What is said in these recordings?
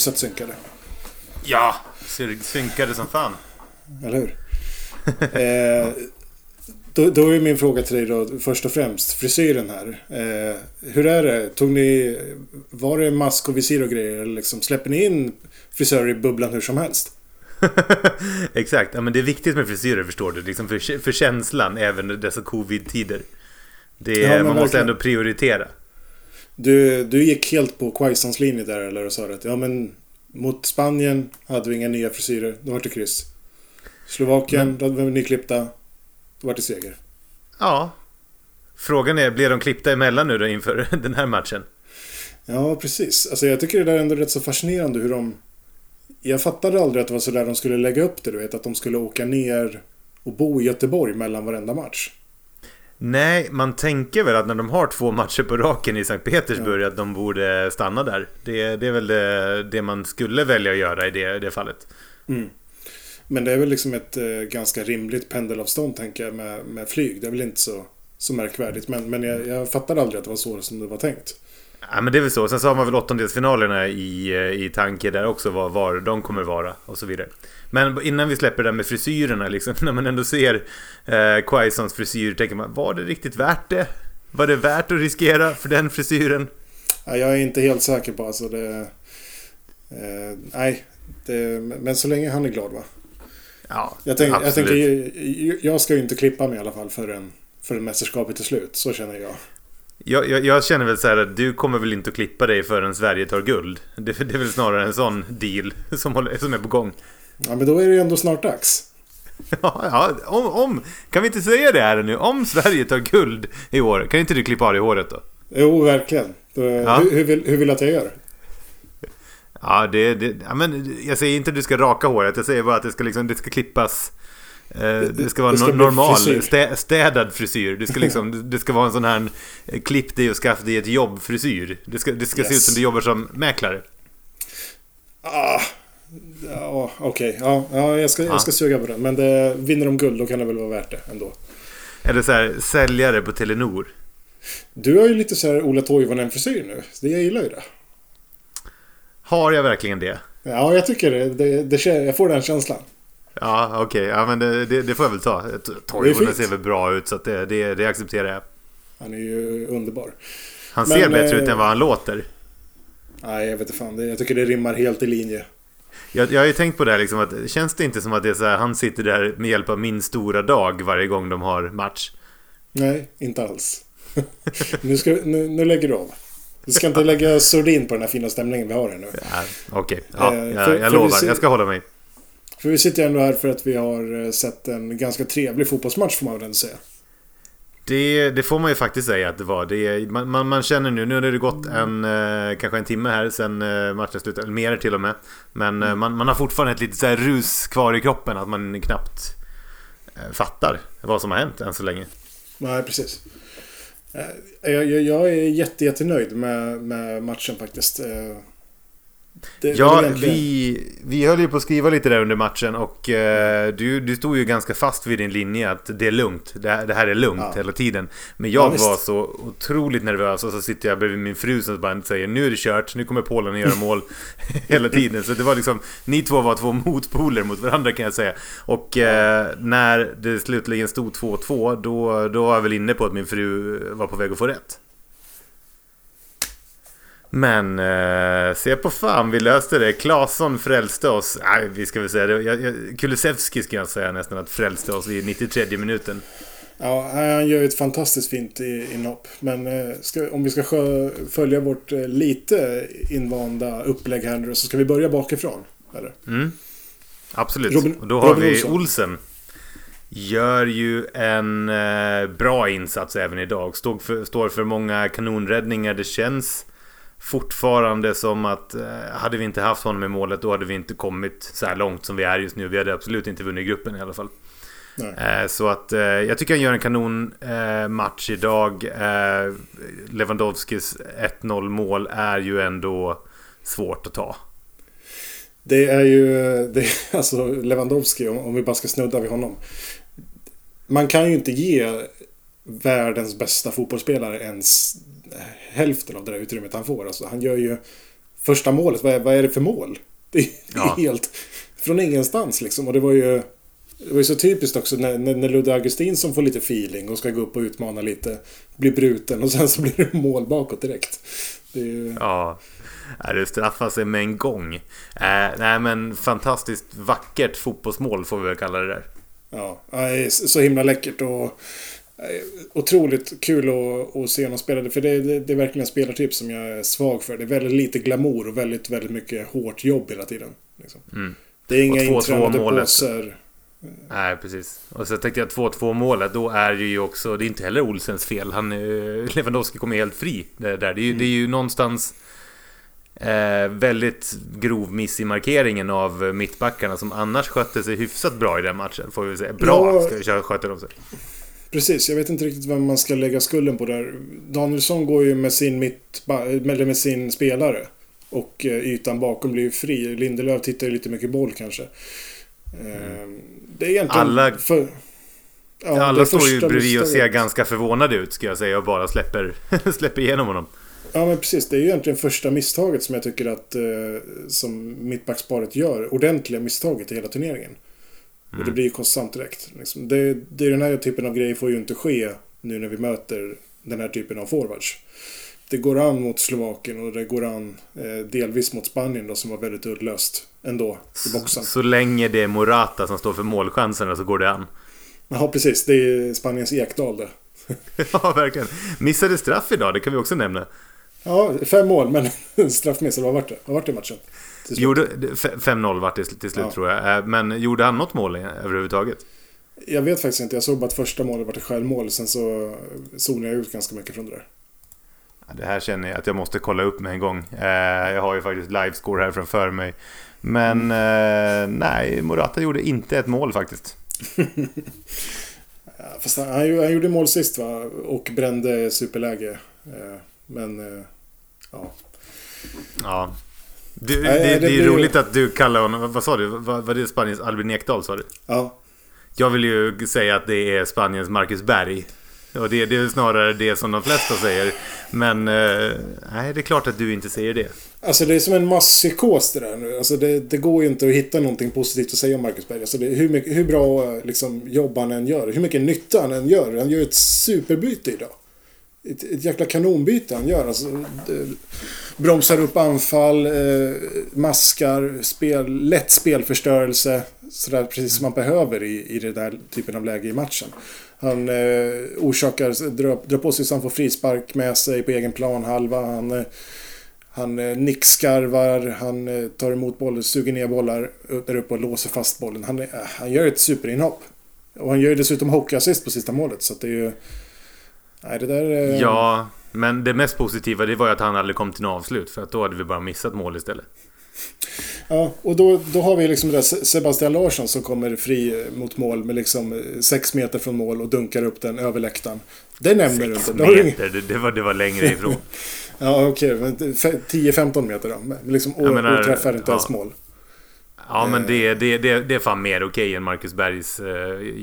hyfsat synkade. Ja, sy- synkade som fan. Eller hur? eh, då, då är min fråga till dig då först och främst. Frisyren här. Eh, hur är det? Tog ni... Var det mask och visir och grejer? Eller liksom, släpper ni in frisörer i bubblan hur som helst? Exakt, ja, men det är viktigt med frisyrer förstår du. Liksom för, för känslan även i dessa covid-tider. Det, Ja, man måste verkligen. ändå prioritera. Du, du gick helt på Quaisans linje där eller och sa att ja men mot Spanien hade vi inga nya frisyrer. Då var det kryss. Slovakien, då hade vi nyklippta. Då var det seger. Ja. Frågan är, blir de klippta emellan nu då inför den här matchen? Ja, precis. Alltså jag tycker det där är ändå rätt så fascinerande hur de... Jag fattade aldrig att det var så där de skulle lägga upp det, du vet. Att de skulle åka ner och bo i Göteborg mellan varenda match. Nej, man tänker väl att när de har två matcher på raken i Sankt Petersburg att de borde stanna där. Det, det är väl det, det man skulle välja att göra i det, det fallet. Men det är väl liksom ett eh, ganska rimligt pendelavstånd, tänker jag, med, med flyg. Det är väl inte så, så märkvärdigt. Men, men jag, jag fattade aldrig att det var så som det var tänkt. Ja men det är väl så. Sen så har man väl åttondelsfinalerna i, eh, i tanke där också var, var de kommer vara och så vidare. Men innan vi släpper det där med frisyrerna liksom, när man ändå ser eh, Quaisons frisyr tänker man, var det riktigt värt det? Var det värt att riskera för den frisyren? Ja, jag är inte helt säker på alltså det... Eh, nej, det, men så länge han är glad va? Ja, Jag, tänk, jag, absolut. tänker, jag ska ju inte klippa mig i alla fall förrän, förrän mästerskapet är slut. Så känner jag. Jag, jag, jag känner väl så här att du kommer väl inte att klippa dig förrän Sverige tar guld. Det, det är väl snarare en sån deal som, håller, som är på gång. Ja, men då är det ju ändå snart dags. Ja, ja om, om, kan vi inte säga det här nu? Om Sverige tar guld i år, kan inte du klippa av dig håret då? Jo, verkligen. Då, Ja. hur, hur, vill, hur vill du att jag gör? Ja, det, det, ja, men jag säger inte att du ska raka håret, jag säger bara att det ska, liksom, det ska klippas. Eh, det ska vara det ska normal, frisyr. stä, städad frisyr. Det ska, liksom, det ska vara en sån här eh, klipp dig och skaffa dig ett jobb frisyr. Det ska, det ska se ut Yes. som du jobbar som mäklare. Ah, ja, okej. Ja, ja, jag, ska, Ja. jag ska suga på den. Men det, vinner de guld då kan det väl vara värt det ändå. Eller så här, säljare på Telenor. Du har ju lite så här Ola Toivonen-frisyr nu. Det, jag gillar ju det. Har jag verkligen det? Ja, jag tycker det. det, det jag får den känslan. Ja, okej. Ja, men det, det, det får jag väl ta. Toivonen ser väl bra ut, så det, det, det accepterar jag. Han är ju underbar. Han Men, ser bättre ut eh, än vad han låter. Nej, jag vet inte fan. Jag tycker det rimmar helt i linje. Jag, jag har ju tänkt på det här liksom att känns det inte som att det är så här, han sitter där med hjälp av min stora dag varje gång de har match? Nej, inte alls. nu, ska, nu, nu lägger du av. Du ska inte lägga sordin på den här fina stämningen vi har här nu. Ja, Okej, ja, Eh, jag, jag vi lovar. ser- Jag ska hålla mig. För vi sitter ju ändå här för att vi har eh, sett en ganska trevlig fotbollsmatch får man väl ändå säga. Det, det får man ju faktiskt säga att det var. Det, man, man, man känner nu, nu har det gått en, eh, kanske en timme här sen eh, matchen slutade, eller mer till och med. Men eh, man, man har fortfarande ett litet så här rus kvar i kroppen att man knappt fattar vad som har hänt än så länge. Nej, precis. Jag, jag, jag är jätte, jättenöjd med, med matchen faktiskt. Det, Ja, egentligen- vi, vi höll ju på att skriva lite där under matchen och eh, du, du stod ju ganska fast vid din linje att det är lugnt. Det, här- det här är lugnt Ja. hela tiden. Men Ja, jag visst. var så otroligt nervös och så sitter jag bredvid min fru som bara säger nu är det kört, nu kommer Polen att göra mål hela tiden. Så det var liksom, ni två var två motpoler mot varandra kan jag säga. Och eh, när det slutligen stod 2-2 då, då var jag väl inne på att min fru var på väg att få rätt. Men eh, se på fan, vi löste det. Claesson frälste oss. Nej, vi ska väl säga det. Jag, jag, Kulusevski ska jag säga nästan att frälste oss i 93 minuten. Ja, han gör ju ett fantastiskt fint inhopp. Men eh, ska, om vi ska sjö, följa vårt eh, lite invanda upplägg här nu så ska vi börja bakifrån. Eller? Mm. Absolut. Robin, och då har Robin vi Olsen. Olsen. Gör ju en eh, bra insats även idag. Står för, står för många kanonräddningar. Det känns fortfarande som att eh, hade vi inte haft honom i målet då hade vi inte kommit så här långt som vi är just nu. Vi hade absolut inte vunnit gruppen i alla fall. Eh, så att eh, jag tycker han gör en kanon eh, match idag. Lewandowskis 1-0 mål är ju ändå svårt att ta. Det är ju, det är, alltså Lewandowski om, om vi bara ska snudda vid honom. Man kan ju inte ge världens bästa fotbollsspelare ens hälften av det där utrymmet han får. Alltså, han gör ju första målet, vad är, vad är det för mål? Det är, ja. helt från ingenstans liksom. Och det var ju, det var ju så typiskt också när, när, när Ludde Augustinsson får lite feeling och ska gå upp och utmana lite. Blir bruten och sen så blir det mål bakåt direkt. Det är ju... Ja. Det straffar sig med en gång. Äh, nej men fantastiskt vackert fotbollsmål får vi väl kalla det där. Ja, så himla läckert och otroligt kul att, att se honom spela. För det, det, det, är verkligen en spelartyp som jag är svag för. Det är väldigt lite glamour och väldigt, väldigt mycket hårt jobb hela tiden. Liksom. Mm. Det är inga intränade påsar. Nej, precis. Och så tänkte jag 2-2 målet, då är det ju också, det är inte heller Olsens fel. Han, Lewandowski kommer helt fri. Det, där. Det, är, mm. det är ju någonstans eh, väldigt grov miss i markeringen av mittbackarna som annars skötte sig hyfsat bra i den matchen. Får vi säga. Bra ja, skötte de sig. Precis, jag vet inte riktigt vem man ska lägga skulden på där. Danielsson går ju med sin, mitt, eller med sin spelare. Och eh, ytan bakom blir ju fri. Lindelöf tittar ju lite mycket boll kanske. Mm. Det är egentligen... Alla, för, ja, alla står ju bredvid och ser ganska förvånade ut ska jag säga och bara släpper, släpper igenom honom. Ja men precis, det är ju egentligen första misstaget som jag tycker att eh, som mittbacksparet gör. Ordentliga misstaget i hela turneringen. Mm. Och det blir ju kostsamt direkt. Liksom. Det, det, den här typen av grejer får ju inte ske nu när vi möter den här typen av forwards. Det går an mot Slovakien och det går an eh, delvis mot Spanien då som var väldigt uddlöst ändå i boxen. Så, så länge det är Morata som står för målchanserna så går det an. Ja, precis. Det är Spaniens Ekdal det. ja, verkligen. Missade straff idag, det kan vi också nämna. Ja, fem mål, men straffmissade. Vad vart det? Vad vart det matchen? Gjorde, 5-0 vart det till slut ja. tror jag. Eh, men gjorde han något mål överhuvudtaget? Jag vet faktiskt inte. Jag såg bara att första målet var ett självmål. Sen så zonade jag ut ganska mycket från det där. Det här känner jag att jag måste kolla upp med en gång. Eh, jag har ju faktiskt livescore här framför mig. Men mm. nej, Morata gjorde inte ett mål faktiskt. Fast han, han, gjorde mål sist va? Och brände superläge. Men ja. Ja. Du, det, det, det, är roligt att du kallar honom, vad sa du? Var, var det Spaniens Albin Ekdal sa du? Ja. Jag vill ju säga att det är Spaniens Marcus Berg. Och det, det är snarare det som de flesta säger. Men eh, nej, det är klart att du inte säger det. Alltså det är som en masspsykos det där nu. Alltså det, det, går ju inte att hitta någonting positivt att säga om Marcus Berg. Alltså det, hur, mycket, hur bra liksom, jobb han än gör, hur mycket nytta han än gör. Han gör ett superbyte idag ett, ett jäkla kanonbyte han gör. Alltså, bromsar upp anfall, eh, maskar, spel, lätt spelförstörelse. Sådär precis som man behöver i, i den där typen av läge i matchen. Han eh, orsakar, drar, drar på sig så han får frispark med sig på egen planhalva. Han, eh, han eh, nickskarvar, han eh, tar emot bollen, suger ner bollar där uppe och låser fast bollen. Han, eh, han gör ett superinhopp. Och han gör ju dessutom hockeyassist på sista målet. Så det är ju... Nej, det där... Eh... Ja, men det mest positiva det var ju att han aldrig kom till något avslut. För att då hade vi bara missat mål istället. Ja, och då, då har vi liksom det Sebastian Larsson som kommer fri mot mål med liksom sex meter från mål och dunkar upp den över läktaren. Det nämner du inte. Meter, det, det, var, det var längre ifrån. ja, okej. Okay, 10-15 meter då. Liksom, och, menar, och träffar inte ja. ens mål. Ja men det, det, det, det är fan mer okej okay än Marcus Bergs. Eh,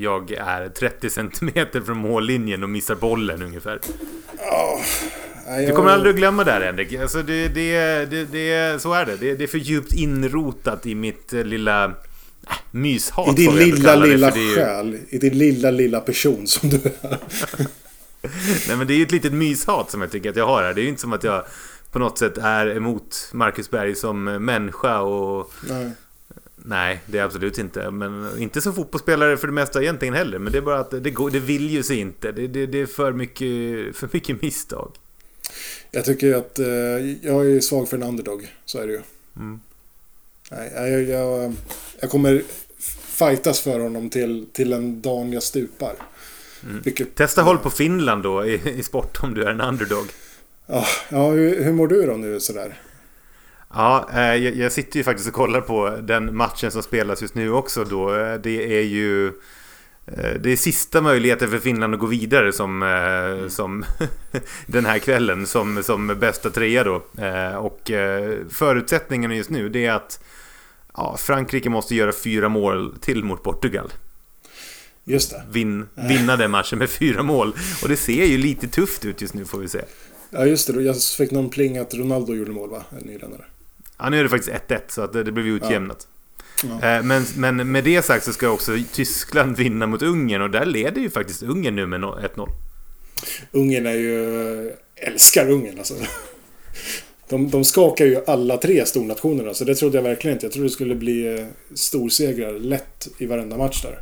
jag är 30 cm från mållinjen och missar bollen ungefär. Oh, du kommer aldrig att glömma det här Henrik. Alltså det, det, det, det, så är det. det. Det är för djupt inrotat i mitt eh, lilla äh, myshat. I din lilla, lilla själ. I din lilla, lilla person som du är. Nej men det är ju ett litet myshat som jag tycker att jag har här. Det är ju inte som att jag på något sätt är emot Marcus Berg som människa och... Nej. Nej, det är absolut inte. Men inte som fotbollsspelare för det mesta egentligen heller. Men det är bara att det, går, det vill ju sig inte. Det, det, det är för mycket, för mycket misstag. Jag tycker att eh, jag är svag för en underdog. Så är det ju. Mm. Nej, jag, jag, jag kommer fightas för honom till, till en dagen jag stupar. Mm. Vilket, Testa håll på Finland då i, i sport om du är en underdog. Ja, ja hur, hur mår du då nu sådär? Ja, eh, jag, sitter ju faktiskt och kollar på den matchen som spelas just nu också då. Eh, det är ju... Eh, det är sista möjligheten för Finland att gå vidare som, mm. som den här kvällen som, som bästa trea då. Och förutsättningen just nu det är att ja, Frankrike måste göra fyra mål till mot Portugal. Just det. Vin, vinna den matchen med fyra mål. Och det ser ju lite tufft ut just nu får vi se. Ja just det, jag fick någon pling att Ronaldo gjorde mål va? En nyländare. Ja nu är det faktiskt 1-1 så att det, det blev utjämnat. Ja. Ja. Men, men med det sagt så ska också Tyskland vinna mot Ungern och där leder ju faktiskt Ungern nu med 1-0. Ungern är ju... Älskar Ungern alltså. De, de skakar ju alla tre stornationerna så det trodde jag verkligen inte. Jag trodde det skulle bli eh, storsegrar lätt i varenda match där.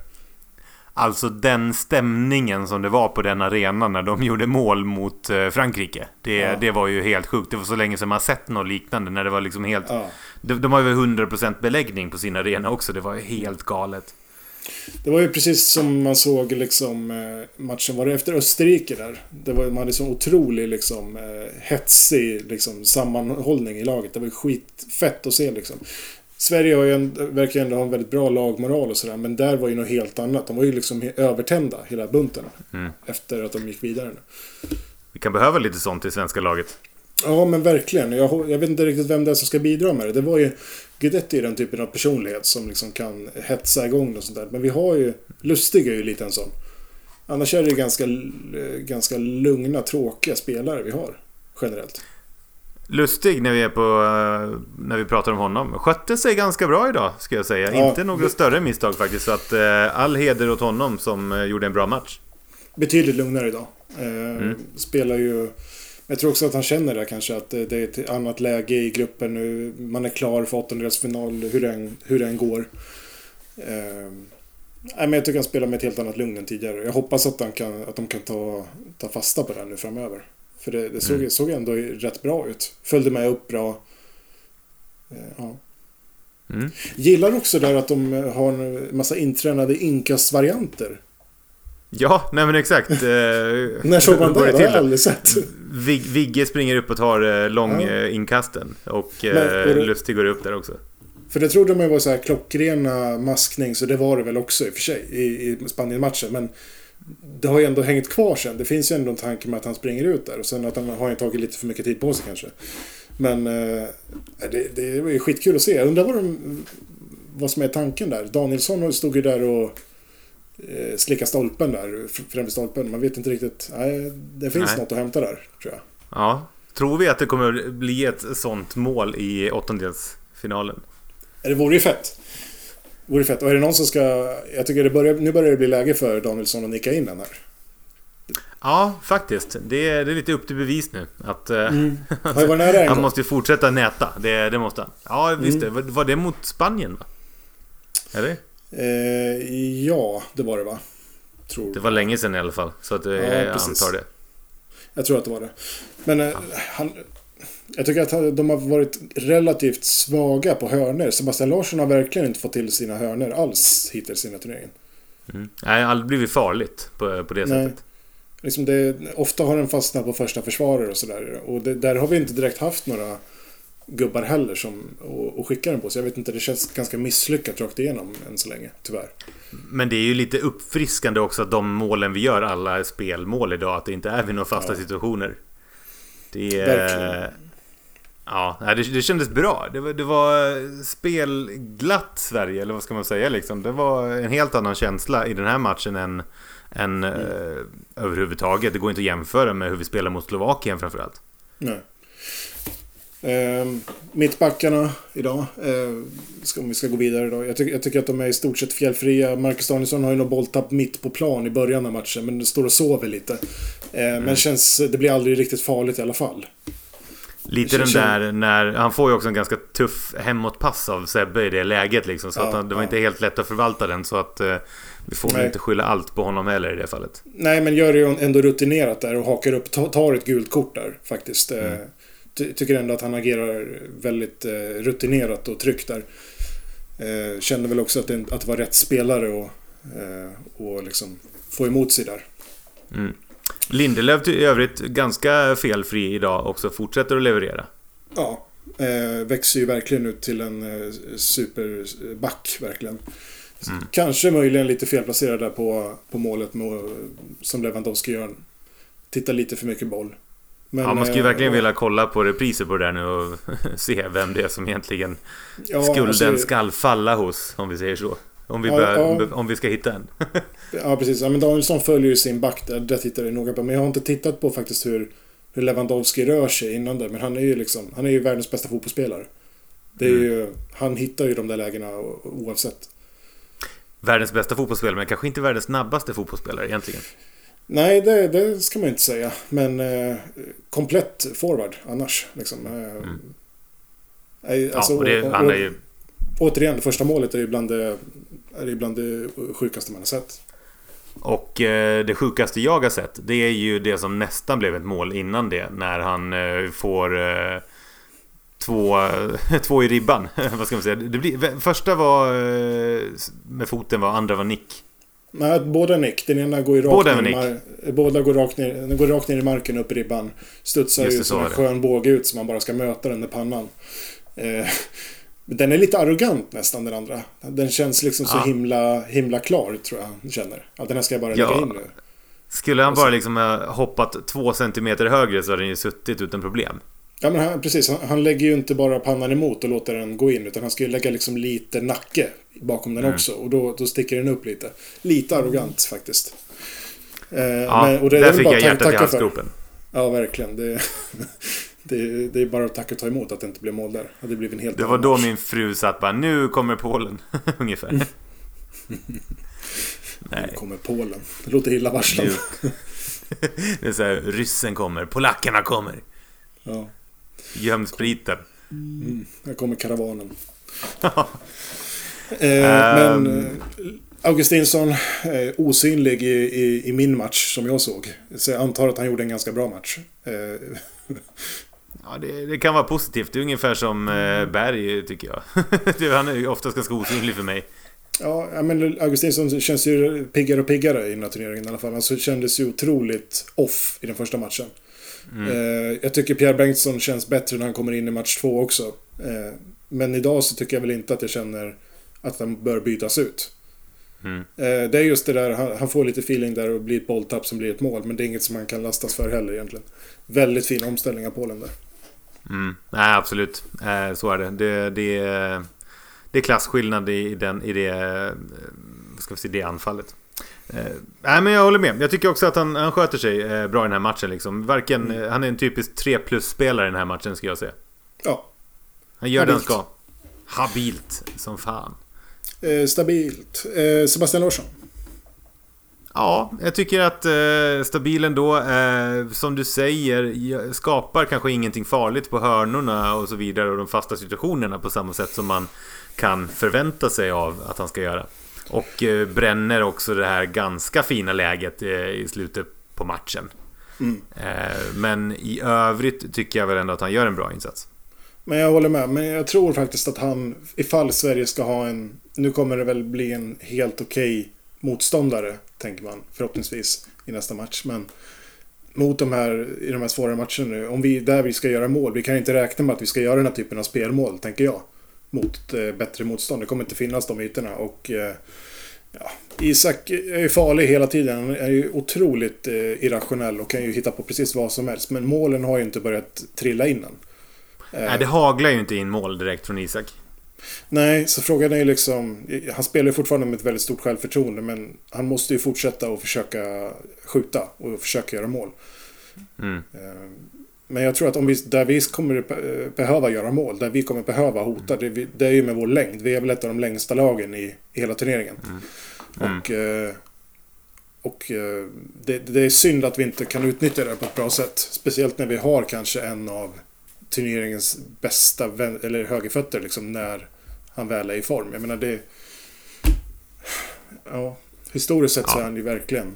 Alltså den stämningen som det var på den arenan när de gjorde mål mot eh, Frankrike. Det, ja. det var ju helt sjukt. Det var så länge sedan man sett något liknande. När det var liksom helt... Ja. De, de har ju 100% beläggning på sin arena också. Det var ju helt galet. Det var ju precis som man såg liksom eh, matchen, var det efter Österrike där? Det var, man hade så otrolig liksom hetsig liksom, sammanhållning i laget. Det var skitfett att se liksom. Sverige har ju en, verkar ändå ha en väldigt bra lagmoral och sådär. Men där var ju något helt annat. De var ju liksom övertända, hela bunten. Mm. Efter att de gick vidare nu. Vi kan behöva lite sånt i svenska laget. Ja, men verkligen. Jag, jag vet inte riktigt vem det är som ska bidra med det. Det var ju... Guidetti är den typen av personlighet som liksom kan hetsa igång och sånt där. Men vi har ju... Lustig är ju lite en sån. Annars är det ju ganska, ganska lugna, tråkiga spelare vi har. Generellt. Lustig när vi är på... Eh, när vi pratar om honom. Skötte sig ganska bra idag, ska jag säga. Ja, Inte några större misstag faktiskt. Så att eh, all heder åt honom som eh, gjorde en bra match. Betydligt lugnare idag. Mm. Spelar ju... Jag tror också att han känner det kanske att det är ett annat läge i gruppen nu. Man är klar för åttondelsfinal hur den, hur den går. Nej, men jag tycker han spelar med ett helt annat lugn än tidigare. Jag hoppas att, han kan, att de kan ta, ta fasta på det nu framöver. För det, det såg, mm. såg ändå rätt bra ut. Följde med upp bra. Eh, ja. Mm. Gillar också där att de har en massa intränade inkastvarianter. Ja, nej men exakt. Eh, När såg man det? Det har jag aldrig sett. Vig, Vigge springer upp och tar eh, långinkasten. Ja. Och, men, och Lustig går upp där också. För det trodde man var så här klockrena maskning, så det var det väl också i och för sig i, i Spanien-matchen. Men det har ju ändå hängt kvar sen. Det finns ju ändå en tanke med att han springer ut där. Och sen att han har tagit lite för mycket tid på sig kanske. Men eh, det, det var ju skitkul att se. Jag undrar vad, de, vad som är tanken där. Danielsson stod ju där och eh, slickade stolpen där. Främre stolpen. Man vet inte riktigt. Nej, det finns nej. något att hämta där, tror jag. Ja. Tror vi att det kommer bli ett sånt mål i åttondelsfinalen? Det vore ju fett. Vore fett. Och är det någon som ska... Jag tycker det börjar, nu börjar det bli läge för Danielsson att nicka in den här. Ja, faktiskt. Det är, det är lite upp till bevis nu. Att, eh, mm. han, måste ju fortsätta näta. Det, det måste han. Ja, visst mm. det. Var, det mot Spanien? Va? Eller? Eh, ja, det var det va? Tror det var länge sedan i alla fall. Så att, ja, jag antar det. Jag tror att det var det. Men eh, han, jag tycker att de har varit relativt svaga på hörner. Sebastian Larsson har verkligen inte fått till sina hörner alls hittills i den här turneringen. Mm. Nej, det har aldrig blivit farligt på, på det Nej. sättet. Liksom det, ofta har den fastnat på första försvarare och sådär. Och det, där har vi inte direkt haft några gubbar heller som och, och skicka den på. Så jag vet inte, det känns ganska misslyckat rakt igenom än så länge, tyvärr. Men det är ju lite uppfriskande också att de målen vi gör, alla är spelmål idag. Att det inte är vid några fasta ja. situationer. Det är... Verkligen. Ja, det, det kändes bra. Det var, det var spelglatt Sverige, eller vad ska man säga liksom. Det var en helt annan känsla i den här matchen än, än mm. eh, överhuvudtaget. Det går inte att jämföra med hur vi spelar mot Slovakien framförallt. Nej. Eh, mittbackarna idag, eh, om vi ska gå vidare då. Jag, ty jag, tycker att de är i stort sett fjällfria. Marcus Danielsson har ju något bolltapp mitt på plan i början av matchen, men står och sover lite. Eh, mm. Men känns, det blir aldrig riktigt farligt i alla fall. Lite den där när, han får ju också en ganska tuff hemåtpass av Sebbe i det läget liksom. Så Ja, att han, det var ja. inte helt lätt att förvalta den. Så att eh, vi får Nej. inte skylla allt på honom heller i det fallet. Nej, men gör det ju ändå rutinerat där och hakar upp, ta- tar ett gult kort där faktiskt. Eh, ty- tycker ändå att han agerar väldigt eh, rutinerat och tryggt där. Eh, kände väl också att det, att det var rätt spelare och, eh, och liksom få emot sig där. Mm. Lindelöf i övrigt ganska felfri idag också. Fortsätter att leverera. Ja, eh, växer ju verkligen ut till en eh, superback verkligen. Kanske möjligen lite felplacerad där på, på målet med, som Lewandowski gör. Tittar lite för mycket boll. Men, ja, man skulle ju eh, verkligen och- vilja kolla på repriser på det där nu och se vem det är som egentligen ja, skulden alltså- skall falla hos, om vi säger så. Om vi, Ja, bör, ja. om, vi ska hitta en. Ja, precis. Ja, men Danielsson följer ju sin back där. Det tittar jag noga på. Men jag har inte tittat på faktiskt hur, hur Lewandowski rör sig innan det. Men han är ju liksom, han är ju världens bästa fotbollsspelare. Det är Mm. ju, han hittar ju de där lägena oavsett. Världens bästa fotbollsspelare, men kanske inte världens snabbaste fotbollsspelare egentligen. Nej, det, det ska man inte säga. Men eh, komplett forward annars. Liksom. Eh, nej, alltså, Mm. ja, och det, och- han är och- ju... Återigen, det första målet är ju bland det, är ju bland det sjukaste man har sett. Och eh, det sjukaste jag har sett, det är ju det som nästan blev ett mål innan det. När han eh, får eh, två, två i ribban. Vad ska man säga? Det blir, första var eh, med foten, var andra var nick. Nej, båda nick. Den ena går ju rakt Båda ner, är mar- båda går rakt ner, den går rakt ner i marken upp i ribban. Studsar ut så som en skön båge ut så man bara ska möta den med pannan. Den är lite arrogant nästan den andra. Den känns liksom så Ja. himla, himla klar tror jag han känner. Att den här ska jag bara Ja. lägga in nu. Skulle han så- bara liksom hoppat två centimeter högre så hade den ju suttit utan problem. Ja men han, precis, han, han lägger ju inte bara pannan emot och låter den gå in. Utan han ska ju lägga liksom lite nacke bakom den Mm. också. Och då, då sticker den upp lite. Lite arrogant faktiskt. Eh, Ja, men- och det är där fick bara jag hjärtat i halsgropen. Ja, verkligen. Det, det, det är bara att tacka och ta emot att det inte blev mål där. Det blivit en helt Det var då min fru satt bara, nu kommer Polen. Ungefär. Nu Nej, kommer Polen. Det låter illavarslande. nu. Det är så här, ryssen kommer, polackerna kommer. Ja, Göm spriten. här kommer karavanen. Eh, Ehm. Men eh, Augustinsson eh, osynlig i, i, i min match som jag såg. Så jag antar att han gjorde en ganska bra match. Eh, Ja, det, det kan vara positivt. Det är ungefär som eh, Berg, tycker jag. Han är ju oftast ganska osynlig för mig. Ja, men Augustinsson känns ju piggare och piggare i den här turneringen i alla fall. Alltså kändes ju otroligt off i den första matchen. Eh, jag tycker Pierre Bengtsson känns bättre när han kommer in i match två också. Eh, men idag så tycker jag väl inte att jag känner att han bör bytas ut. Mm. Eh, det är just det där, han, han får lite feeling där och blir ett bolltapp som blir ett mål. Men det är inget som han kan lastas för heller egentligen. Väldigt fin omställning av Polen där. Mm. Nej, absolut. Eh, så är det. Det, det, är- det är klasskillnad i, den, i det, eh, ska vi säga, det anfallet. Eh, nej, men jag håller med. Jag tycker också att han, han sköter sig eh, bra i den här matchen. Liksom. Varken, eh, han är en typisk 3 plus-spelare i den här matchen, ska jag säga. Ja, Han gör det han Habilt. ska. Habilt som fan. eh, stabilt. Sebastian Larsson. Ja, jag tycker att eh, stabilen då, eh, som du säger, ge- skapar kanske ingenting farligt på hörnorna och så vidare och de fasta situationerna på samma sätt som man kan förvänta sig av att han ska göra. Och eh, bränner också det här ganska fina läget eh, i slutet på matchen. Mm. Eh, men i övrigt tycker jag väl ändå att han gör en bra insats. Men jag håller med. Men jag tror faktiskt att han, ifall Sverige ska ha en... Nu kommer det väl bli en helt okej motståndare, tänker man förhoppningsvis i nästa match. Men mot de här, i de här svåra matcherna nu, om vi, där vi ska göra mål, vi kan inte räkna med att vi ska göra den här typen av spelmål, tänker jag. Mot eh, bättre motstånd. Det kommer inte finnas de ytorna. Och eh, ja, Isak är ju farlig hela tiden. Han är ju otroligt eh, irrationell och kan ju hitta på precis vad som helst. Men målen har ju inte börjat trilla in än. Eh, Nej, det haglar ju inte in mål direkt från Isak. Nej, så frågan är ju liksom... Han spelar ju fortfarande med ett väldigt stort självförtroende men han måste ju fortsätta och försöka skjuta och försöka göra mål. Mm. Eh, Men jag tror att om vi, där vi kommer eh, behöva göra mål, där vi kommer behöva hota, det, vi- det är ju med vår längd. Vi är väl ett av de längsta lagen i, i hela turneringen. Mm. Och, eh, och det, det är synd att vi inte kan utnyttja det på ett bra sätt. Speciellt när vi har kanske en av turneringens bästa vän, eller högerfötter liksom när han väl är i form. Jag menar det... Ja, historiskt sett så är han ju verkligen...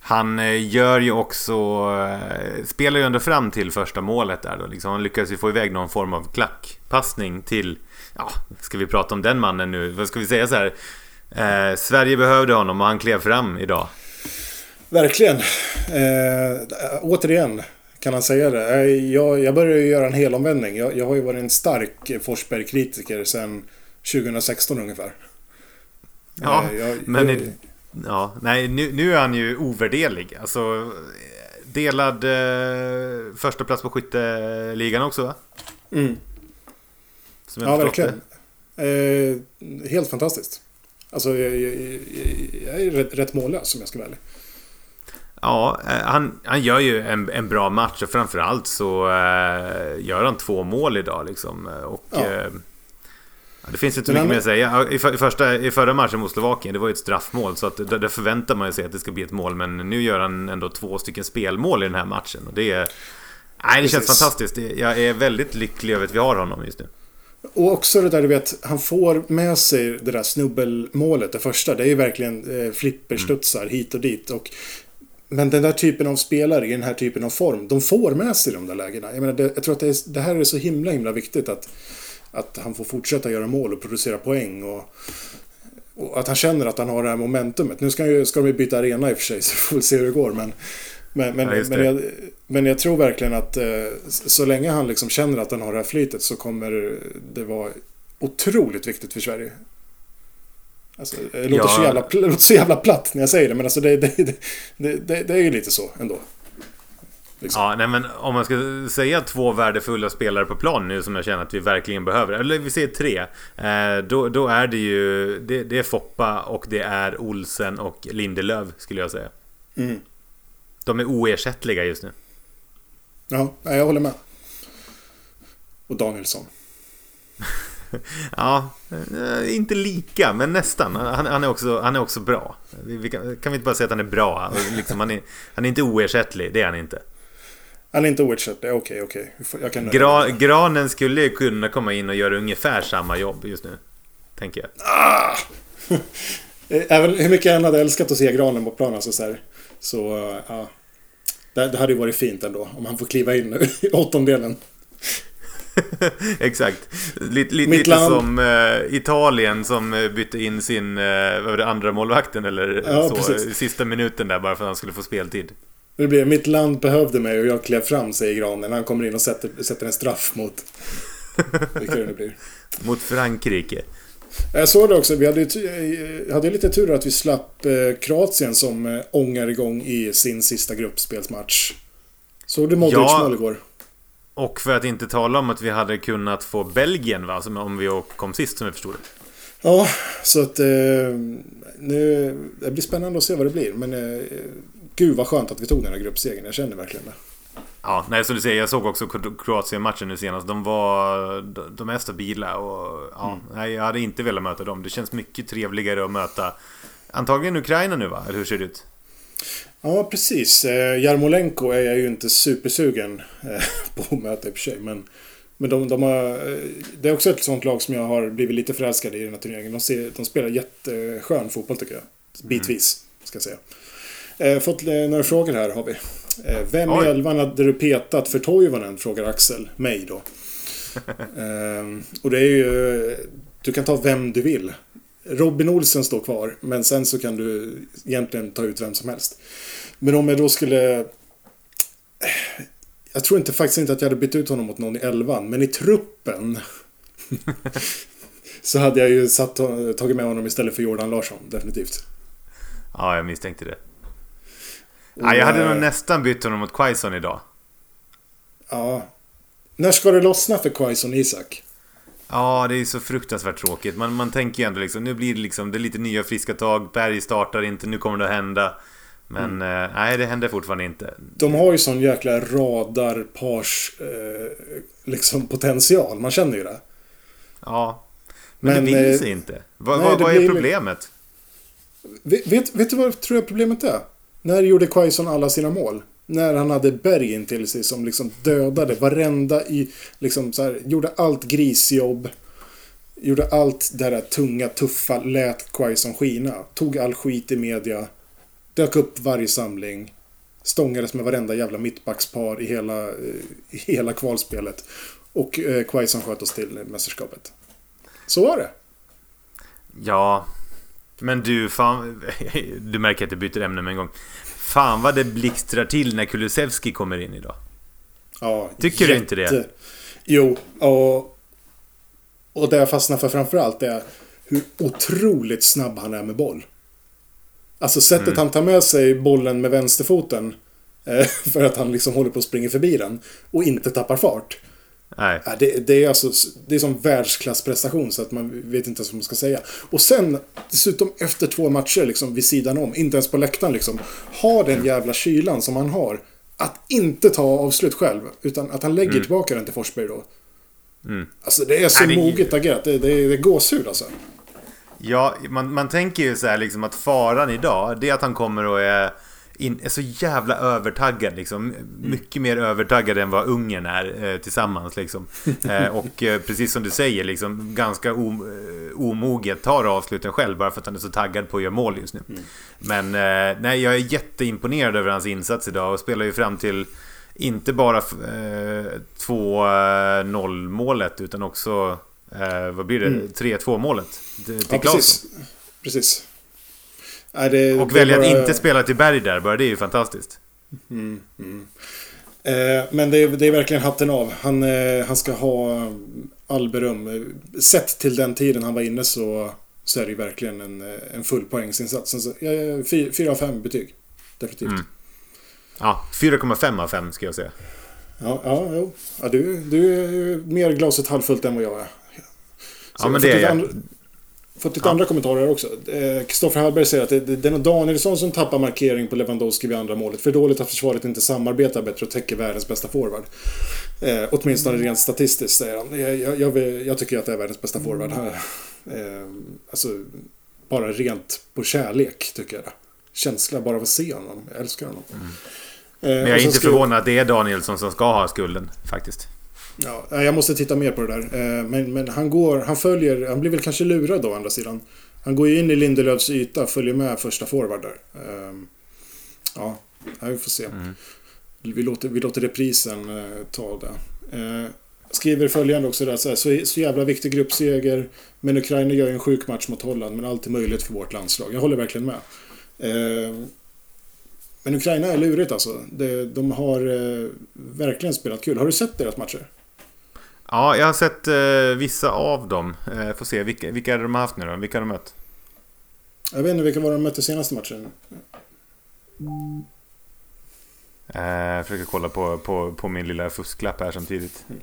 Han eh, gör ju också... eh, Spelar ju ändå fram till första målet där då. Liksom. Han lyckas ju få iväg någon form av klackpassning till... Ja, ska vi prata om den mannen nu? Vad ska vi säga så här? Eh, Sverige behövde honom och han klev fram idag. Verkligen. Eh, återigen kan han säga det. Eh, Jag, jag börjar ju göra en helomvändning. Jag, jag har ju varit en stark Forsberg-kritiker sedan 2016 ungefär. Ja, Eh, jag- men... jag- Ja, nej, nu, nu är han ju ovärderlig. Alltså... Delad eh, första plats på skytteligan också va? Mm. Ja, verkligen. Eh, helt fantastiskt. Alltså, jag, jag, jag, jag är rätt, rätt mållös om jag ska vara ärlig. Ja, eh, han, han gör ju en, en bra match och framförallt så eh, gör han två mål idag liksom. Och, Ja. eh, det finns inte så mycket mer att säga. I, för- i, första, I förra matchen mot Slovakien, det var ju ett straffmål. Så att där, där förväntar man sig att det ska bli ett mål. Men nu gör han ändå två stycken spelmål i den här matchen. Och det är... Nej, det känns Precis. fantastiskt. Jag är väldigt lycklig över att vi har honom just nu. Och också det där du vet, han får med sig det där snubbelmålet, det första. Det är ju verkligen eh, flipperstudsar hit och dit. Och, men den där typen av spelare i den här typen av form, de får med sig de där lägena. Jag, menar, det, jag tror att det, är, det här är så himla, himla viktigt att, att han får fortsätta göra mål och producera poäng. Och, och att han känner att han har det här momentumet. Nu ska, ju, ska de ju byta arena i och för sig, så vi får väl se hur det går. Men, men, men, Ja, men, jag, men jag tror verkligen att eh, så länge han liksom känner att han har det här flytet så kommer det vara otroligt viktigt för Sverige. Alltså, det, låter Ja. så jävla, låter så jävla platt när jag säger det, men alltså det, det, det, det, är ju lite så ändå. Liksom. Ja, nej men om man ska säga två värdefulla spelare på plan nu som jag känner att vi verkligen behöver. Eller vi säger tre. Eh, då, då är det ju... Det, det är Foppa och det är Olsen och Lindelöf skulle jag säga. Mm. De är oersättliga just nu. Ja, jag håller med. Och Danielsson. Ja, eh, inte lika, men nästan. Han, han, är, också, han är också bra. Vi, vi kan, kan vi inte bara säga att han är bra? Liksom, han, är, han är inte oersättlig, det är han inte. Han är inte oersättlig, okej, okej. Får- Jag kan Gra, granen skulle kunna komma in och göra ungefär samma jobb just nu. Tänker jag. Eh, Även hur mycket jag än hade älskat att se granen på planen så, så, här, så eh, ja. Det, det hade ju varit fint ändå om han får kliva in nu i åttondelen. Exakt. Lite, lite, lite som eh, Italien som eh, bytte in sin vad var det, andra målvakten eller Ja, så. precis. Sista minuten där bara för att han skulle få speltid. Det blir mitt land behövde mig och jag klev fram, säger granen. Han kommer in och sätter, sätter en straff mot... Vilka det nu blir. Mot Frankrike. Jag såg det också. Vi hade, hade lite tur att vi slapp Kroatien som ångar igång i sin sista gruppspelsmatch. Såg du Modric Ja. mål igår? Och för att inte tala om att vi hade kunnat få Belgien va? Som om vi kom sist som jag förstod det. Ja, så att... Eh, nu, det blir spännande att se vad det blir. Men eh, gud vad skönt att vi tog den här gruppsegern. Jag känner verkligen det. Ja, nej, så du säger, jag såg också Kroatien-matchen nu senast. De var... de- De är stabila och... Ja, nej, jag hade inte velat möta dem. Det känns mycket trevligare att möta... Antagligen Ukraina nu va? Eller hur ser det ut? Ja, precis. Eh, Jarmolenko är jag ju inte supersugen eh, på att möta i och för sig. Men, men de, de har, eh, det är också ett sånt lag som jag har blivit lite förälskad i den här turneringen. De, ser, de spelar jätteskön fotboll tycker jag. Bitvis, ska jag säga. Fått några frågor här har vi. Vem i elvan hade du petat för Toivonen? Frågar Axel mig då. eh, och det är ju... Du kan ta vem du vill. Robin Olsen står kvar, men sen så kan du egentligen ta ut vem som helst. Men om jag då skulle... Jag tror inte faktiskt inte att jag hade bytt ut honom mot någon i elvan, men i truppen så hade jag ju satt, tagit med honom istället för Jordan Larsson, definitivt. Ja, jag misstänkte det. Och, Ja, jag hade eh, nog nästan bytt honom mot Quaison idag. Ja. När ska det lossna för Quaison Isak? Ja, det är så fruktansvärt tråkigt. Man, man tänker ju ändå liksom, nu blir det liksom, det är lite nya friska tag. Berg startar inte, nu kommer det att hända. Men eh, nej, det händer fortfarande inte. De har ju sån jäkla radarpars eh, liksom potential, man känner ju det. Ja. Men, Men, det vill eh, sig inte. Vad, nej, det vad är problemet? Vet, vet, vet du vad jag tror jag problemet är? När gjorde Quaison alla sina mål? När han hade Berg in till sig som liksom dödade varenda i, liksom så här, gjorde allt grisjobb. Gjorde allt det där tunga, tuffa, lät Quaison skina. Tog all skit i media. Dök upp varje samling. Stångades med varenda jävla mittbackspar i hela, eh, i hela kvalspelet. Och eh, Quaison sköt oss till mästerskapet. Så var det. Ja, men du, fan, du märker att jag byter ämne med en gång. Fan vad det blixtrar till när Kulusevski kommer in idag. Ja, Tycker jätte... du inte det? Jo, och, och det jag fastnar för framförallt är hur otroligt snabb han är med boll. Alltså sättet mm. han tar med sig bollen med vänsterfoten. Eh, för att han liksom håller på att springa förbi den. Och inte tappar fart. Nej. Det, det, är alltså, det är som världsklassprestation så att man vet inte vad man ska säga. Och sen dessutom efter två matcher liksom vid sidan om, inte ens på läktaren liksom. Ha den jävla kylan som han har. Att inte ta avslut själv, utan att han lägger mm. tillbaka den till Forsberg då. Mm. Alltså det är så Nej, det... moget agerat. Det, det, det är gåshud alltså. Ja, man, man tänker ju så här liksom att faran idag, det är att han kommer och är in, är så jävla övertaggad liksom. Mycket mer övertaggad än vad Ungern är eh, tillsammans liksom. Eh, och eh, precis som du säger, liksom ganska om, eh, omoget tar avsluten själv bara för att han är så taggad på att göra mål just nu. Mm. Men eh, nej, jag är jätteimponerad över hans insats idag och spelar ju fram till inte bara 2-0 eh, målet utan också, vad blir det, mm. 3-2 målet till ja, Precis. precis. Det, och välja bara... att inte spela till Berg där bara, det är ju fantastiskt. Mm, mm. Eh, men det är, det är, verkligen hatten av. Han, eh, han ska ha all beröm. Sett till den tiden han var inne så, så är det ju verkligen en, eh, en full poängsinsats. Fyra av fem betyg. Definitivt. Mm. Ja, 4,5 av 5 ska jag säga. Ja, ja, jo. ja du, du är mer glaset halvfullt än vad jag är. Så ja, men det är jag. Fått lite ja. andra kommentarer också. Kristoffer eh, Hallberg säger att det, det, är Danielsson som tappar markering på Lewandowski vid andra målet. För dåligt att försvaret inte samarbetar bättre och täcker världens bästa forward. Eh, åtminstone rent statistiskt säger han. Jag, jag, jag, jag, tycker att det är världens bästa forward. här. Eh, alltså, bara rent på kärlek tycker jag det. Känsla bara av att se honom. Jag älskar honom. Mm. Eh, Men jag är inte förvånad att det är Danielsson som ska ha skulden faktiskt. Ja, jag måste titta mer på det där. Eh, men, men han går, han följer, han blir väl kanske lurad då å andra sidan. Han går ju in i Lindelöfs yta, följer med första forward där. Ehm, ja, vi får se. Mm. Vi, låter, vi låter reprisen eh, ta det. Eh, skriver följande också där, så, här, så, så jävla viktig gruppseger. Men Ukraina gör ju en sjuk match mot Holland, men allt är möjligt för vårt landslag. Jag håller verkligen med. Ehm, men Ukraina är lurigt alltså. De, de har verkligen spelat kul. Har du sett deras matcher? Ja, jag har sett eh, vissa av dem. Eh, får se, vilka, vilka är det de har haft nu då? Vilka har de mött? Jag vet inte, vilka var de mötte senaste matchen? Eh, jag försöker kolla på, på, på min lilla fusklapp här samtidigt. Mm.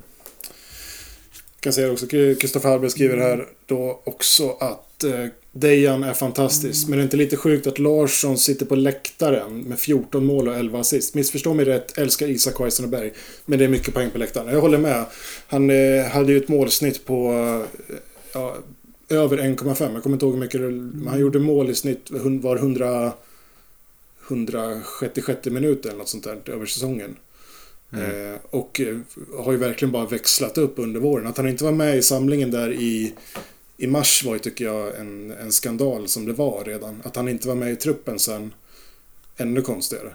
kan säga också, Kristoffer Hallberg skriver här då också att eh, Dejan är fantastisk. Men det är inte lite sjukt att Larsson sitter på läktaren med 14 mål och 11 assist. Missförstå mig rätt, älskar Isak Weissenberg. Men det är mycket poäng på läktaren. Jag håller med. Han eh, hade ju ett målsnitt på eh, ja, över 1,5. Jag kommer inte ihåg hur mycket men han gjorde mål i snitt var 100, 166 minuter eller något sånt där över säsongen. Mm. Eh, och eh, har ju verkligen bara växlat upp under våren. Att han inte var med i samlingen där i i mars var ju, tycker jag, en, en skandal som det var redan. Att han inte var med i truppen sen, ännu konstigare.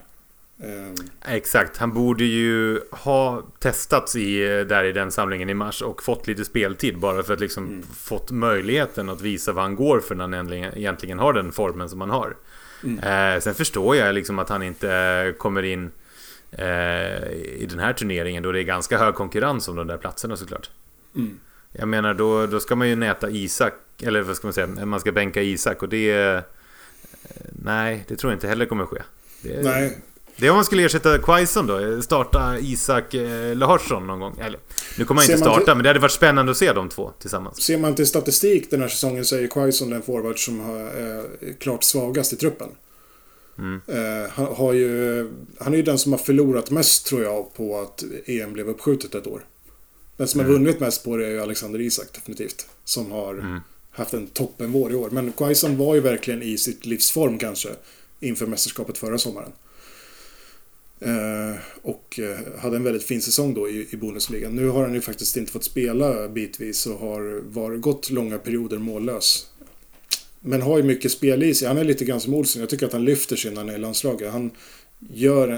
Um... Exakt, han borde ju ha testats i, där i den samlingen i mars och fått lite speltid bara för att liksom mm. fått möjligheten att visa vad han går för när han egentligen har den formen som han har. Mm. Eh, sen förstår jag liksom att han inte kommer in eh, i den här turneringen då det är ganska hög konkurrens om de där platserna såklart. Mm. Jag menar då, då ska man ju näta Isak, eller vad ska man säga, man ska bänka Isak och det... Nej, det tror jag inte heller kommer ske. Det, nej. Det är om man skulle ersätta Quaison då, starta Isak eh, Larsson någon gång. Eller, nu kommer han inte starta, till, men det hade varit spännande att se de två tillsammans. Ser man till statistik den här säsongen så är Quaison den forward som har, är klart svagast i truppen. Mm. Eh, han, har ju, han är ju den som har förlorat mest tror jag på att EM blev uppskjutet ett år. Den som mm. har vunnit mest på det är ju Alexander Isak definitivt. Som har mm. haft en toppenvår i år. Men Quaison var ju verkligen i sitt livsform kanske. Inför mästerskapet förra sommaren. Eh, och eh, hade en väldigt fin säsong då i, i Bundesliga. Nu har han ju faktiskt inte fått spela bitvis och har var, gått långa perioder mållös. Men har ju mycket spel i sig. Han är lite grann som Olsson. Jag tycker att han lyfter sig när han är i landslaget. Han gör,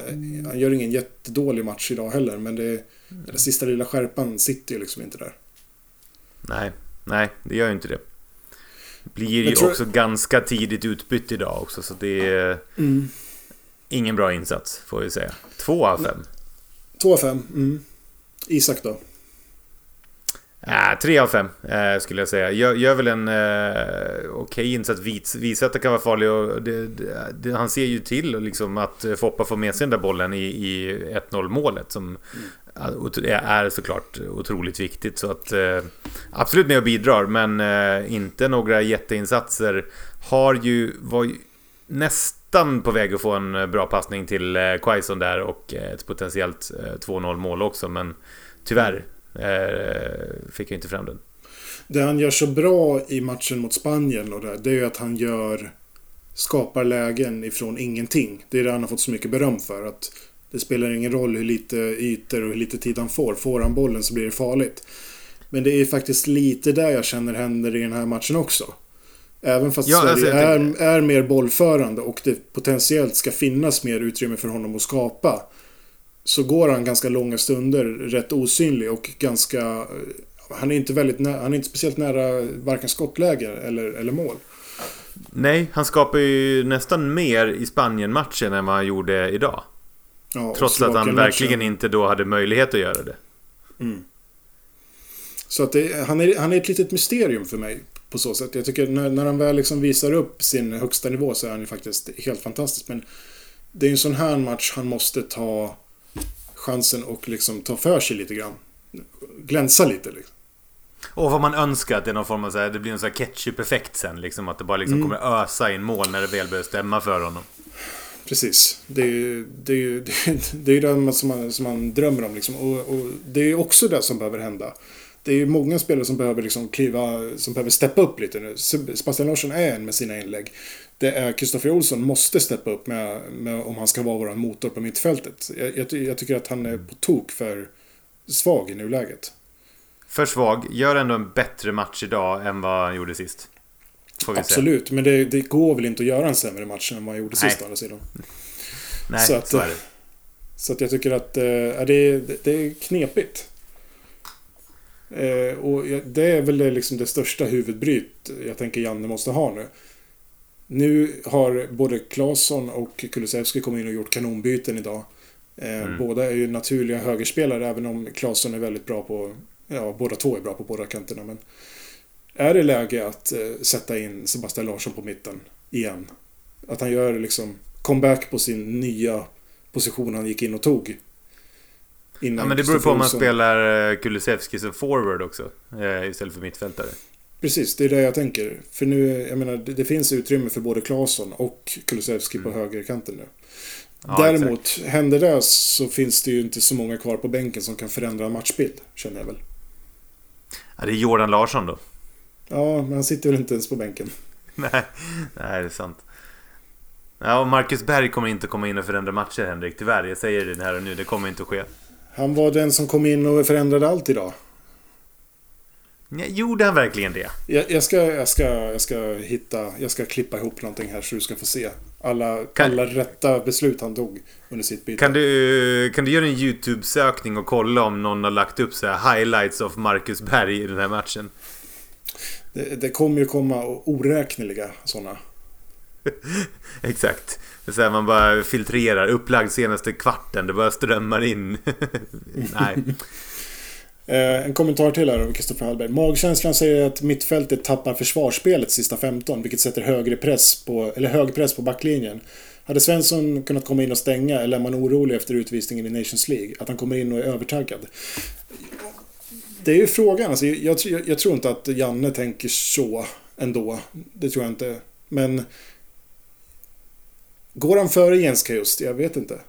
han gör ingen jättedålig match idag heller. Men det, den sista lilla skärpan sitter ju liksom inte där. Nej, nej, det gör ju inte det. Blir ju också ganska tidigt utbytt idag också. Så det är mm. ingen bra insats, får vi säga. Två av fem. Två av fem, mm. Isak då? Äh, tre av fem äh, skulle jag säga. Gör, gör väl en äh, okej okay insats. Vis, visar att det kan vara farligt. Och det, det, han ser ju till liksom, att Foppa får med sig den där bollen i, i 1-0 målet. Som mm. är såklart otroligt viktigt. Så att äh, absolut med och bidrar. Men inte några jätteinsatser. Har ju, var ju nästan på väg att få en bra passning till eh, Quaison där och ett potentiellt 2-0 mål också. Men tyvärr Eh, fick jag inte fram den. Det han gör så bra i matchen mot Spanien och det, det är ju att han gör skapar lägen ifrån ingenting. Det är det han har fått så mycket beröm för. Att det spelar ingen roll hur lite ytor och hur lite tid han får. Får han bollen så blir det farligt. Men det är faktiskt lite där jag känner händer i den här matchen också. Även fast ja, Sverige alltså, är, är mer bollförande och det potentiellt ska finnas mer utrymme för honom att skapa så går han ganska långa stunder rätt osynlig och ganska... Han är inte, väldigt nä- han är inte speciellt nära varken skottläge eller, eller mål. Nej, han skapar ju nästan mer i Spanien-matchen än vad han gjorde idag. Ja, Trots att han verkligen inte då hade möjlighet att göra det. Mm. Så att det, han, är, han är ett litet mysterium för mig på så sätt. Jag tycker när, när han väl liksom visar upp sin högsta nivå så är han ju faktiskt helt fantastisk. Men det är en sån här match han måste ta chansen och liksom ta för sig lite grann. Glänsa lite liksom. Och vad man önskar att det är någon form av så här, det blir en sån här ketchup-effekt sen. Liksom, att det bara liksom mm. kommer ösa in mål när det väl börjar stämma för honom. Precis. Det är ju det, är ju, det, är det som man, som man drömmer om. Liksom. Och, och, det är också det som behöver hända. Det är ju många spelare som behöver liksom kliva, som behöver steppa upp lite nu. Sebastian Larsson är en med sina inlägg det är Kristoffer Olsson måste steppa upp med, med, om han ska vara vår motor på mittfältet. Jag, jag, jag, tycker att han är på tok för svag i nuläget. För svag. Gör ändå en bättre match idag än vad han gjorde sist. Absolut, men det, det, går väl inte att göra en sämre match än vad han gjorde Nej. sist å andra sidan. Nej, så, att, så är det. Så att jag tycker att äh, det, det är knepigt. Eh, och det är väl liksom det största huvudbryt jag tänker Janne måste ha nu. Nu har både Claesson och Kulusevski kommit in och gjort kanonbyten idag. Eh, mm. Båda är ju naturliga högerspelare även om Claesson är väldigt bra på... Ja, båda två är bra på båda kanterna. Men är det läge att eh, sätta in Sebastian Larsson på mitten igen? Att han gör liksom comeback på sin nya position han gick in och tog. ja, men det beror på om man spelar eh, Kulusevski som forward också. Istället för mittfältare. Precis, det är det jag tänker. För nu, jag menar, det, det finns utrymme för både Claesson och Kulusevski mm. på högerkanten nu. Ja, Däremot, exakt. händer det så finns det ju inte så många kvar på bänken som kan förändra en matchbild, känner jag väl. Ja, det är Jordan Larsson då. Ja, men han sitter väl inte ens på bänken. nej, nej, det är sant. Ja, och Marcus Berg kommer inte komma in och förändra matcher, Henrik. Tyvärr, jag säger det här och nu. Det kommer inte att ske. Han var den som kom in och förändrade allt idag. Gjorde han verkligen det? Jag, jag, ska, jag, ska, jag ska hitta, jag ska klippa ihop någonting här så du ska få se. Alla, kan, alla rätta beslut han tog under sitt byte. Kan du, kan du göra en YouTube-sökning och kolla om någon har lagt upp så här highlights of Marcus Berg i den här matchen? Det, det kommer ju komma oräkneliga sådana. Exakt. Så här, man bara filtrerar. Upplagd senaste kvarten. Det bara strömmar in. Nej. Eh, en kommentar till här av Kristoffer Hallberg. Magkänslan säger att mittfältet tappar försvarsspelet sista 15, vilket sätter högre press på, eller hög press på backlinjen. Hade Svensson kunnat komma in och stänga eller är man orolig efter utvisningen i Nations League? Att han kommer in och är övertaggad? Det är ju frågan. Alltså, jag, jag, jag tror inte att Janne tänker så ändå. Det tror jag inte. Men... Går han före Jens Kajust? Jag vet inte.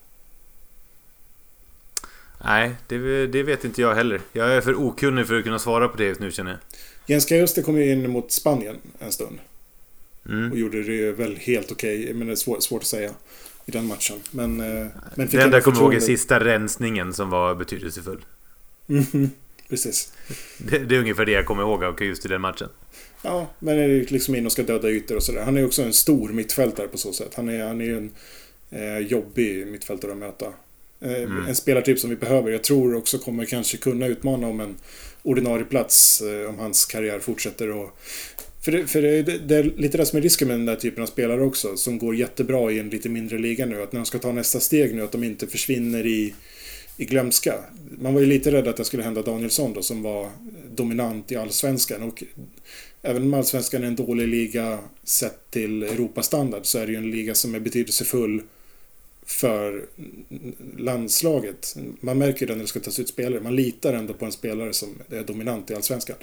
Nej, det, det, vet inte jag heller. Jag är för okunnig för att kunna svara på det just nu känner jag. Jens Kajuste kom ju in mot Spanien en stund. Mm. Och gjorde det väl helt okej, okay, men det är svårt, svårt att säga. i den matchen. Men, eh, men det enda jag kommer ihåg är sista rensningen som var betydelsefull. Mm, precis. Det, det, är ungefär det jag kommer ihåg just i den matchen. Ja, men är liksom in och ska döda ytor och sådär. Han är också en stor mittfältare på så sätt. Han är, han är en eh, jobbig mittfältare att möta. Eh, mm. En spelartyp som vi behöver. Jag tror också kommer kanske kunna utmana om en ordinarie plats eh, om hans karriär fortsätter. Och, för det, för det, det, är lite det som är risken med den där typen av spelare också. Som går jättebra i en lite mindre liga nu. Att när de ska ta nästa steg nu, att de inte försvinner i, i glömska. Man var ju lite rädd att det skulle hända Danielsson då, som var dominant i allsvenskan. Och även om allsvenskan är en dålig liga sett till Europastandard så är det ju en liga som är betydelsefull för landslaget. Man märker det när det ska tas ut spelare. Man litar ändå på en spelare som är dominant i allsvenskan.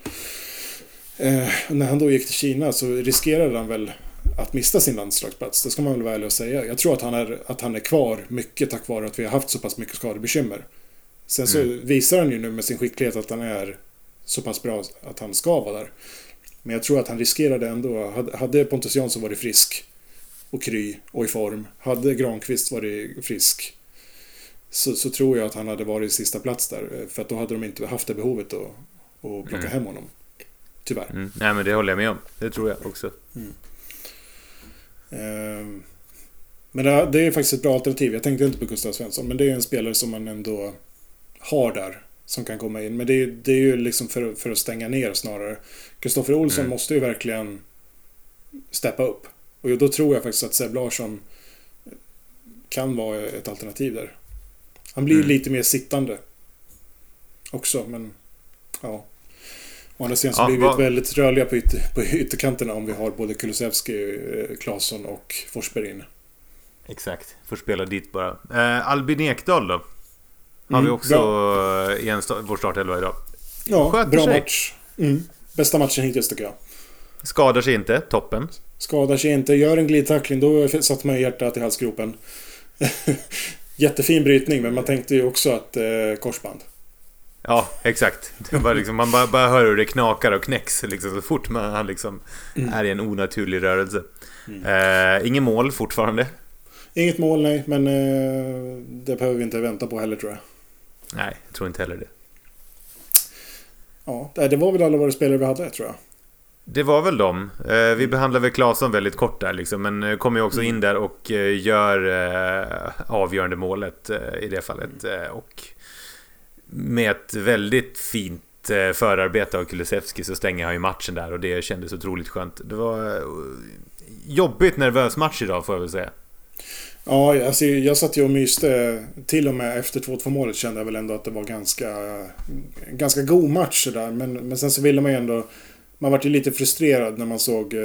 Eh, när han då gick till Kina så riskerade han väl att mista sin landslagsplats. Det ska man väl vara ärlig och säga. Jag tror att han, är, att han är kvar mycket tack vare att vi har haft så pass mycket skadebekymmer. Sen så mm. visar han ju nu med sin skicklighet att han är så pass bra att han ska vara där. Men jag tror att han riskerade ändå. Hade Pontus Jansson varit frisk och kry och i form. Hade Granqvist varit frisk så, så, tror jag att han hade varit sista plats där. För att då hade de inte haft det behovet att, att plocka mm. hem honom. Tyvärr. Mm. Nej men det håller jag med om. Det tror jag också. Mm. Ehm. Men det, det är faktiskt ett bra alternativ. Jag tänkte inte på Gustav Svensson. Men det är en spelare som man ändå har där. Som kan komma in. Men det, det är ju liksom för, för att stänga ner snarare. Kristoffer Olsson mm. måste ju verkligen steppa upp. Och då tror jag faktiskt att Seb Larsson kan vara ett alternativ där. Han blir mm. lite mer sittande. Också, men ja. Å andra sidan så ja, blir vi väldigt rörliga på, ytter, på ytterkanterna om vi har både Kulusevski, eh, Claesson och Forsberg inne. Exakt, får spela dit bara. Eh, Albin Ekdal då? Har mm, vi också bra. i en vår startelva idag. Ja, Sköter bra sig. match. Mm. Bästa matchen hittills tycker jag. Skadar sig inte, toppen. Skadar sig inte, gör en glidtackling, då satte man hjärtat i halsgropen. Jättefin brytning, men man tänkte ju också att eh, korsband. Ja, exakt. Bara liksom, man bara, bara, hör hur det knakar och knäcks liksom, så fort man han liksom mm. är i en onaturlig rörelse. Mm. Eh, inget mål fortfarande. Inget mål, nej. Men eh, det behöver vi inte vänta på heller tror jag. Nej, jag tror inte heller det. Ja, det var väl alla våra spelare vi hade tror jag. Det var väl dem. Eh, vi behandlar väl Claesson väldigt kort där liksom, men eh, kommer ju också in där och eh, gör avgörande målet i det fallet. Och med ett väldigt fint förarbete av Kulusevski så stänger han ju matchen där och det kändes otroligt skönt. Det var jobbigt nervös match idag får jag väl säga. Ja, alltså jag satt ju och myste. Till och med efter 2-2 målet kände jag väl ändå att det var ganska, ganska god match där. Men, men sen så ville man ju ändå man var ju lite frustrerad när man såg eh,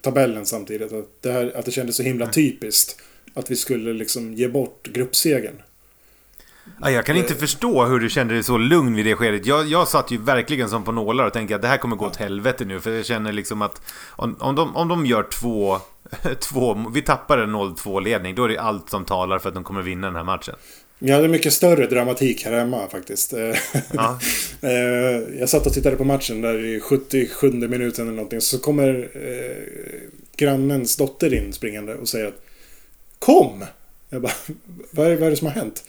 tabellen samtidigt. Att det, här, att det kändes så himla typiskt. Att vi skulle liksom ge bort gruppsegern. Ja, jag kan inte förstå hur du kände dig så lugn vid det skedet. Jag, jag satt ju verkligen som på nålar och tänkte att det här kommer gå åt helvete nu. För jag känner liksom att om, om, de, om de gör två, två... Vi tappar en 0-2 ledning. Då är det allt som talar för att de kommer vinna den här matchen. Jag hade mycket större dramatik här hemma faktiskt. Ja. Eh, jag satt och tittade på matchen där i 77 minuten eller någonting. Så kommer eh, grannens dotter in springande och säger att Kom! Jag bara, vad är, vad är det som har hänt?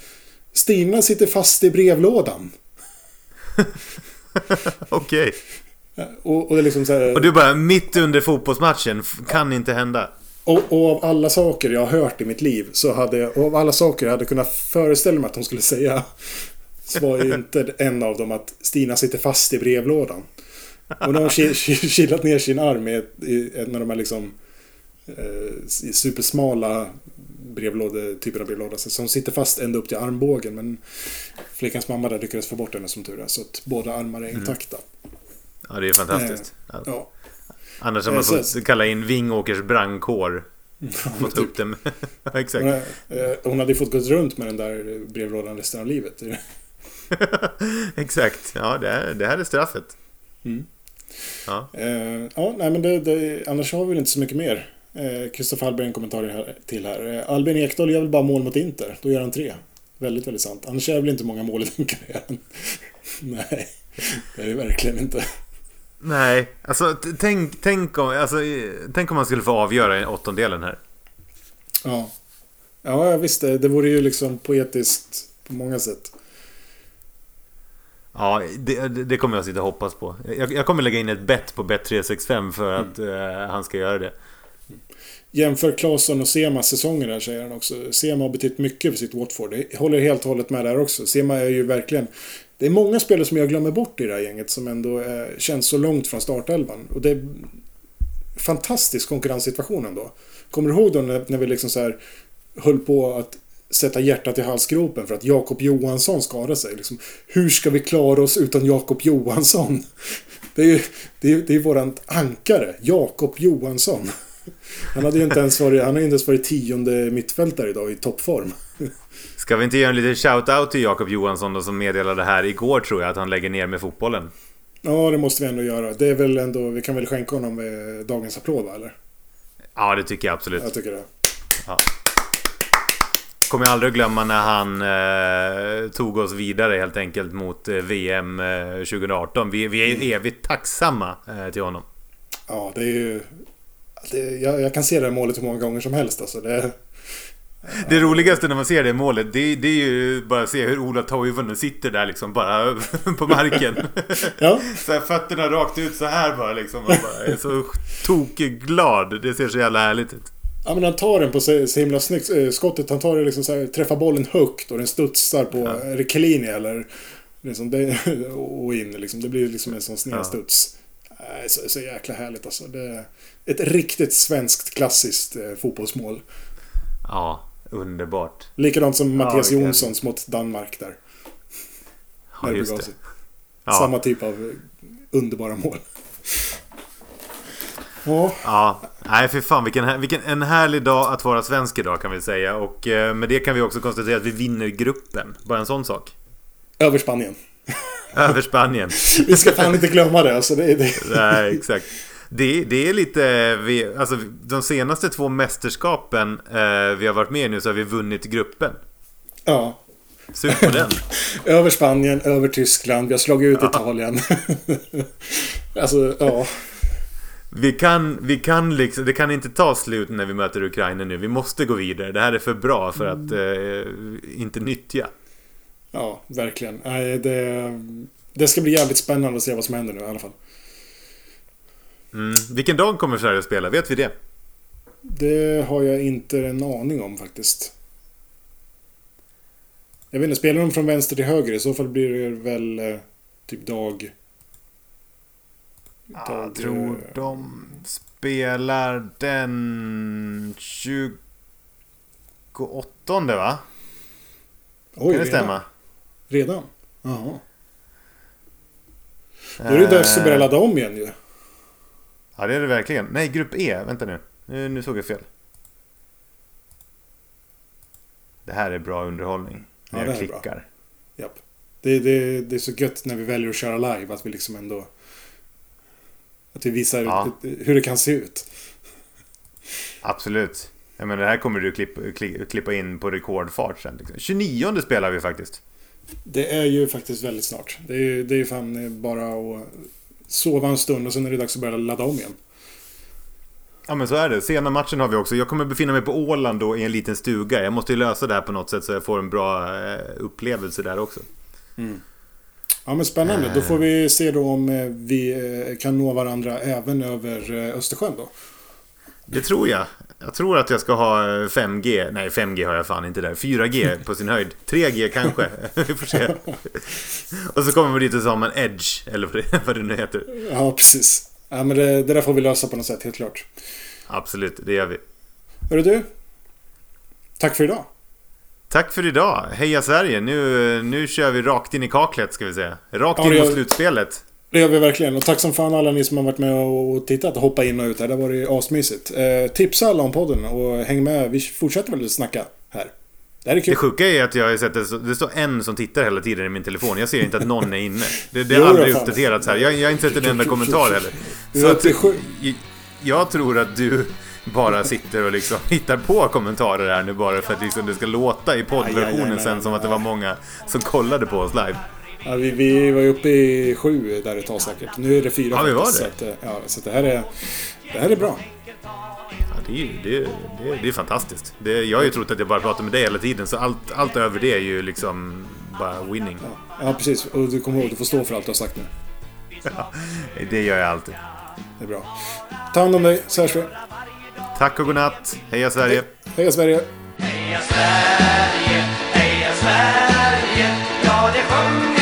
Stina sitter fast i brevlådan. Okej. Okay. Och, och, liksom och du bara, mitt under fotbollsmatchen, kan inte hända. Och, och, av alla saker jag har hört i mitt liv så hade jag, och av alla saker jag hade kunnat föreställa mig att hon skulle säga så var ju inte en av dem att Stina sitter fast i brevlådan. Och nu har hon kilat ner sin arm i, i en av de här liksom eh, supersmala brevlådor, typer av brevlådor. Så hon sitter fast ända upp till armbågen. Men flickans mamma där lyckades få bort henne som tur är. Så att båda armar är mm. intakta. Mm. Ja, det är fantastiskt. Eh, ja. Annars har man fått kalla in Vingåkers brandkår. Ja, typ. upp dem. Exakt. Hon, eh, hon hade fått gå runt med den där brevlådan resten av livet. Exakt. Ja, det, är, det här är straffet. Mm. Ja. Eh, ja, nej men det, det, annars har vi väl inte så mycket mer. Kristoffer eh, Hallberg en kommentar här, till här. Eh, Albin Ekdal gör väl bara mål mot Inter. Då gör han tre. Väldigt, väldigt sant. Annars det väl inte många mål i den karriären. nej, det är det verkligen inte. Nej, alltså tänk, tänk, om, alltså tänk om man skulle få avgöra i åttondelen här. Ja. Ja, visst. Det, det vore ju liksom poetiskt på många sätt. Ja, det, det kommer jag sitta och hoppas på. Jag, jag kommer lägga in ett bett på Bet365 för att mm. han ska göra det. Jämför Claesson och Semas säsonger där säger han också. Sema har betytt mycket för sitt Watford. Jag håller helt och hållet med där också. Sema är ju verkligen... Det är många spelare som jag glömmer bort i det här gänget som ändå eh, känns så långt från startelvan. Och det är fantastisk konkurrenssituation ändå. Kommer du ihåg då när, när vi liksom så här höll på att sätta hjärtat i halsgropen för att Jakob Johansson skadade sig. Liksom, hur ska vi klara oss utan Jakob Johansson? Det är ju det är, det är våran ankare, Jakob Johansson. Han hade ju inte ens varit, han har inte ens varit tionde mittfältare idag i toppform. Ska vi inte göra en liten shout-out till Jakob Johansson då som meddelade här igår tror jag att han lägger ner med fotbollen? Ja, det måste vi ändå göra. Det är väl ändå, vi kan väl skänka honom dagens applåd va, eller? Ja, det tycker jag absolut. Jag tycker det. Ja kommer jag aldrig glömma när han eh, tog oss vidare helt enkelt mot eh, VM eh, 2018. Vi, vi är mm. evigt tacksamma eh, till honom. Ja, det är ju... Det, jag, jag, kan se det målet hur många gånger som helst alltså. Det, det roligaste när man ser det målet, det, det är ju bara att se hur Ola Toivonen sitter där liksom bara på marken. ja. Så här, fötterna rakt ut så här bara liksom. Och bara är så tokglad. Det ser så jävla härligt ut. Ja men han tar den på så, så himla snyggt. Eh, skottet, han tar det liksom så här, träffar bollen högt och den studsar på, ja. är det Chiellini eller? Liksom det, och in liksom. Det blir liksom en sån snedstuds. Ja. Så, så jäkla härligt alltså. Det ett riktigt svenskt klassiskt eh, fotbollsmål. Ja, underbart. Likadant som Mattias ja, Jonssons mot Danmark där. Ja, just det. Ja. Samma typ av underbara mål. Ja. ja. Nej, för fan vilken, vilken en härlig dag att vara svensk idag kan vi säga. Och eh, med det kan vi också konstatera att vi vinner gruppen. Bara en sån sak. Över Spanien. Över Spanien. vi ska fan inte glömma det. Alltså, det, är det. Nej, exakt. Det, det är lite... Vi, alltså, de senaste två mästerskapen eh, vi har varit med i nu så har vi vunnit gruppen. Ja. Sug på den. över Spanien, över Tyskland. Vi har slagit ut ja. Italien. alltså, ja. Vi kan, vi kan liksom, det kan inte ta slut när vi möter Ukraina nu. Vi måste gå vidare. Det här är för bra för att mm. eh, inte nyttja. Ja, verkligen. Det, det ska bli jävligt spännande att se vad som händer nu i alla fall. Mm. Vilken dag kommer Sverige att spela? Vet vi det? Det har jag inte en aning om faktiskt. Jag vet inte, spelar de från vänster till höger? I så fall blir det väl eh, typ dag... Jag tror de spelar den 28 va? Oj, kan det stämma? Redan? Jaha. Då är det dags att börja ladda om igen ju. Ja det är det verkligen. Nej, grupp E. Vänta nu. Nu, nu såg jag fel. Det här är bra underhållning. När ja, jag klickar. Japp. Det, det, det är så gött när vi väljer att köra live att vi liksom ändå att vi visar ja. hur det kan se ut. Absolut. Jag menar, det här kommer du klippa, klippa in på rekordfart sen. Liksom. 29 spelar vi faktiskt. Det är ju faktiskt väldigt snart. Det är ju det är fan bara att sova en stund och sen är det dags att börja ladda om igen. Ja men så är det. Sena matchen har vi också. Jag kommer befinna mig på Åland då i en liten stuga. Jag måste ju lösa det här på något sätt så jag får en bra eh, upplevelse där också. Mm. Ja men spännande. Då får vi se då om eh, vi eh, kan nå varandra även över eh, Östersjön då. Det tror jag. Jag tror att jag ska ha 5G. Nej, 5G har jag fan inte där. 4G på sin höjd. 3G kanske. Vi får se. Och så kommer man dit och så har man Edge. Eller vad det nu heter. Ja, precis. Ja, men det, det där får vi lösa på något sätt, helt klart. Absolut, det gör vi. Hörru du. Tack för idag. Tack för idag. Heja Sverige. Nu, nu kör vi rakt in i kaklet ska vi säga. Rakt ja, in mot slutspelet. Det gör vi verkligen. Och tack som fan alla ni som har varit med och tittat och hoppat in och ut här. Det har varit asmysigt. Eh, tipsa alla om podden och häng med. Vi fortsätter väl att snacka här. Det här är kul. Det sjuka är att jag har sett det, det står en som tittar hela tiden i min telefon. Jag ser inte att någon är inne. Det, det är aldrig uppdaterats här. Jag, jag har inte sett en enda kommentar heller. Så att, jag tror att du bara sitter och liksom hittar på kommentarer här nu bara för att liksom det ska låta i poddversionen sen som att det var många som kollade på oss live. Ja, vi, vi var ju uppe i sju där ett tag säkert. Nu är det fyra. Ja, vi var det. Så, att, ja, så det, här är, det här är bra. Ja, det, är, det, det, det är fantastiskt. Det, jag har ju trott att jag bara pratar med dig hela tiden, så allt, allt över det är ju liksom bara winning. Ja, ja precis. Och du kommer ihåg, du får stå för allt du har sagt nu. Ja, det gör jag alltid. Det är bra. Ta hand om dig, så hörs vi. Tack och godnatt. Heja Sverige! Heja Sverige! Heja Sverige, heja Sverige, ja det sjunger